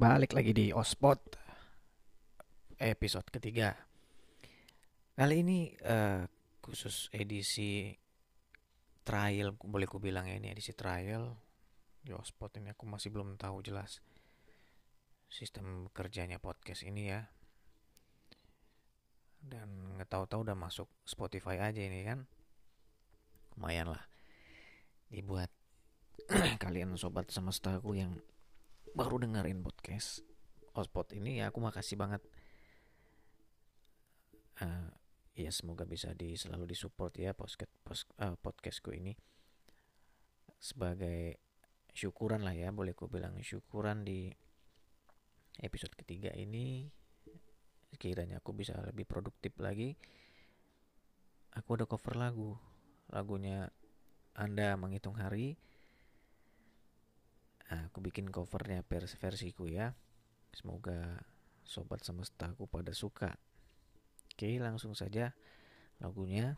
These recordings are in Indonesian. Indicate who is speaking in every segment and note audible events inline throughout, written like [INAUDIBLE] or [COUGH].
Speaker 1: Balik lagi di Ospot episode ketiga. Kali ini uh, khusus edisi trial, boleh ku bilang ya ini edisi trial di Ospot ini aku masih belum tahu jelas sistem kerjanya podcast ini ya. Dan nggak tahu-tahu udah masuk Spotify aja ini kan. Lumayan lah dibuat [CLEARS THROAT] kalian sobat semestaku yang baru dengerin podcast Ospot ini ya aku makasih banget. Uh, ya semoga bisa di selalu disupport ya podcast uh, podcastku ini. Sebagai syukuran lah ya boleh ku bilang syukuran di episode ketiga ini. Sekiranya aku bisa lebih produktif lagi aku ada cover lagu. Lagunya anda menghitung hari Nah, aku bikin covernya versi versiku ya. Semoga sobat semesta aku pada suka. Oke, langsung saja lagunya.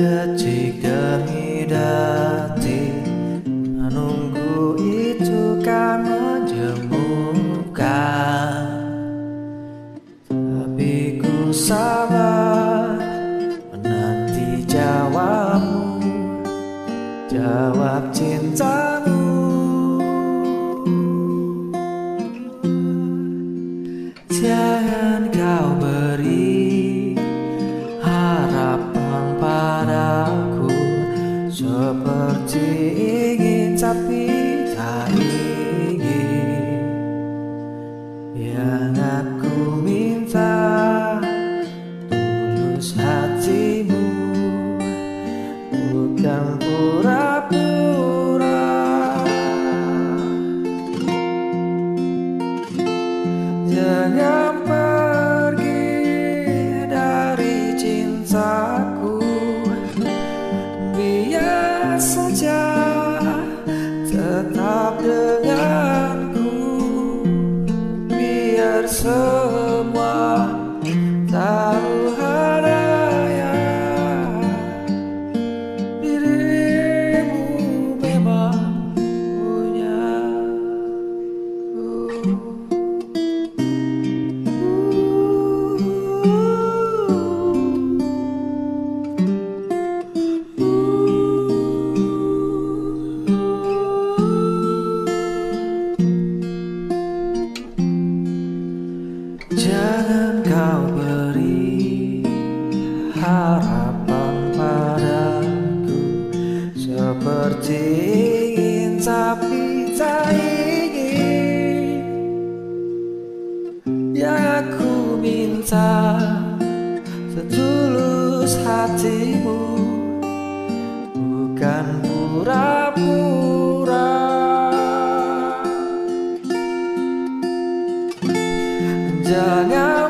Speaker 1: Detik
Speaker 2: demi
Speaker 1: detik Menunggu itu kan
Speaker 2: menjemukan.
Speaker 1: Tapi
Speaker 2: ku sabar
Speaker 1: Menanti
Speaker 2: jawabmu
Speaker 1: Jawab cintamu.
Speaker 2: Jangan
Speaker 1: kau beri
Speaker 2: I
Speaker 1: seperti
Speaker 2: ingin
Speaker 1: tapi
Speaker 2: tak ingin Yang aku minta setulus hatimu Bukan pura-pura. Jangan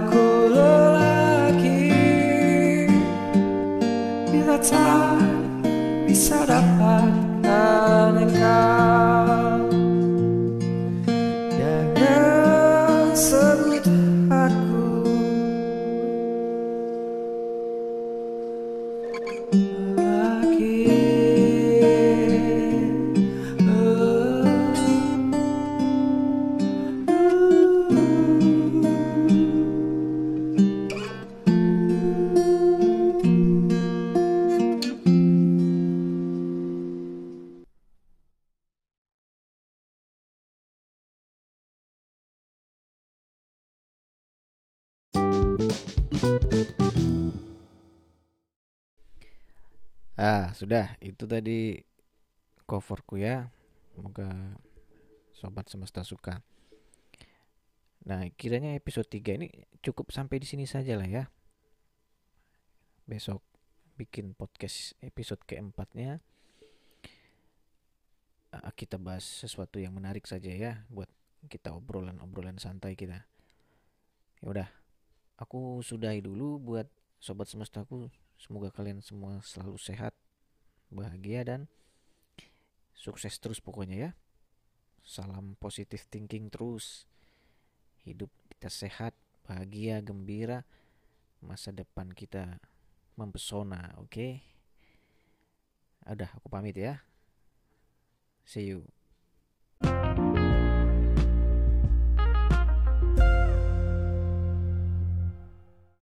Speaker 1: aku lelaki. Bila tahu Ah, sudah. Itu tadi coverku ya. Semoga sobat semesta suka. Nah, kiranya episode 3 ini cukup sampai di sini saja lah ya. Besok bikin podcast episode keempatnya. Ah, kita bahas sesuatu yang menarik saja ya buat kita obrolan-obrolan santai kita. Ya udah, aku sudahi dulu buat sobat semestaku. Semoga kalian semua selalu sehat, bahagia dan sukses terus pokoknya ya. Salam positif thinking terus hidup kita sehat, bahagia, gembira, masa depan kita mempesona, oke? Okay? Udah, aku pamit ya. See you.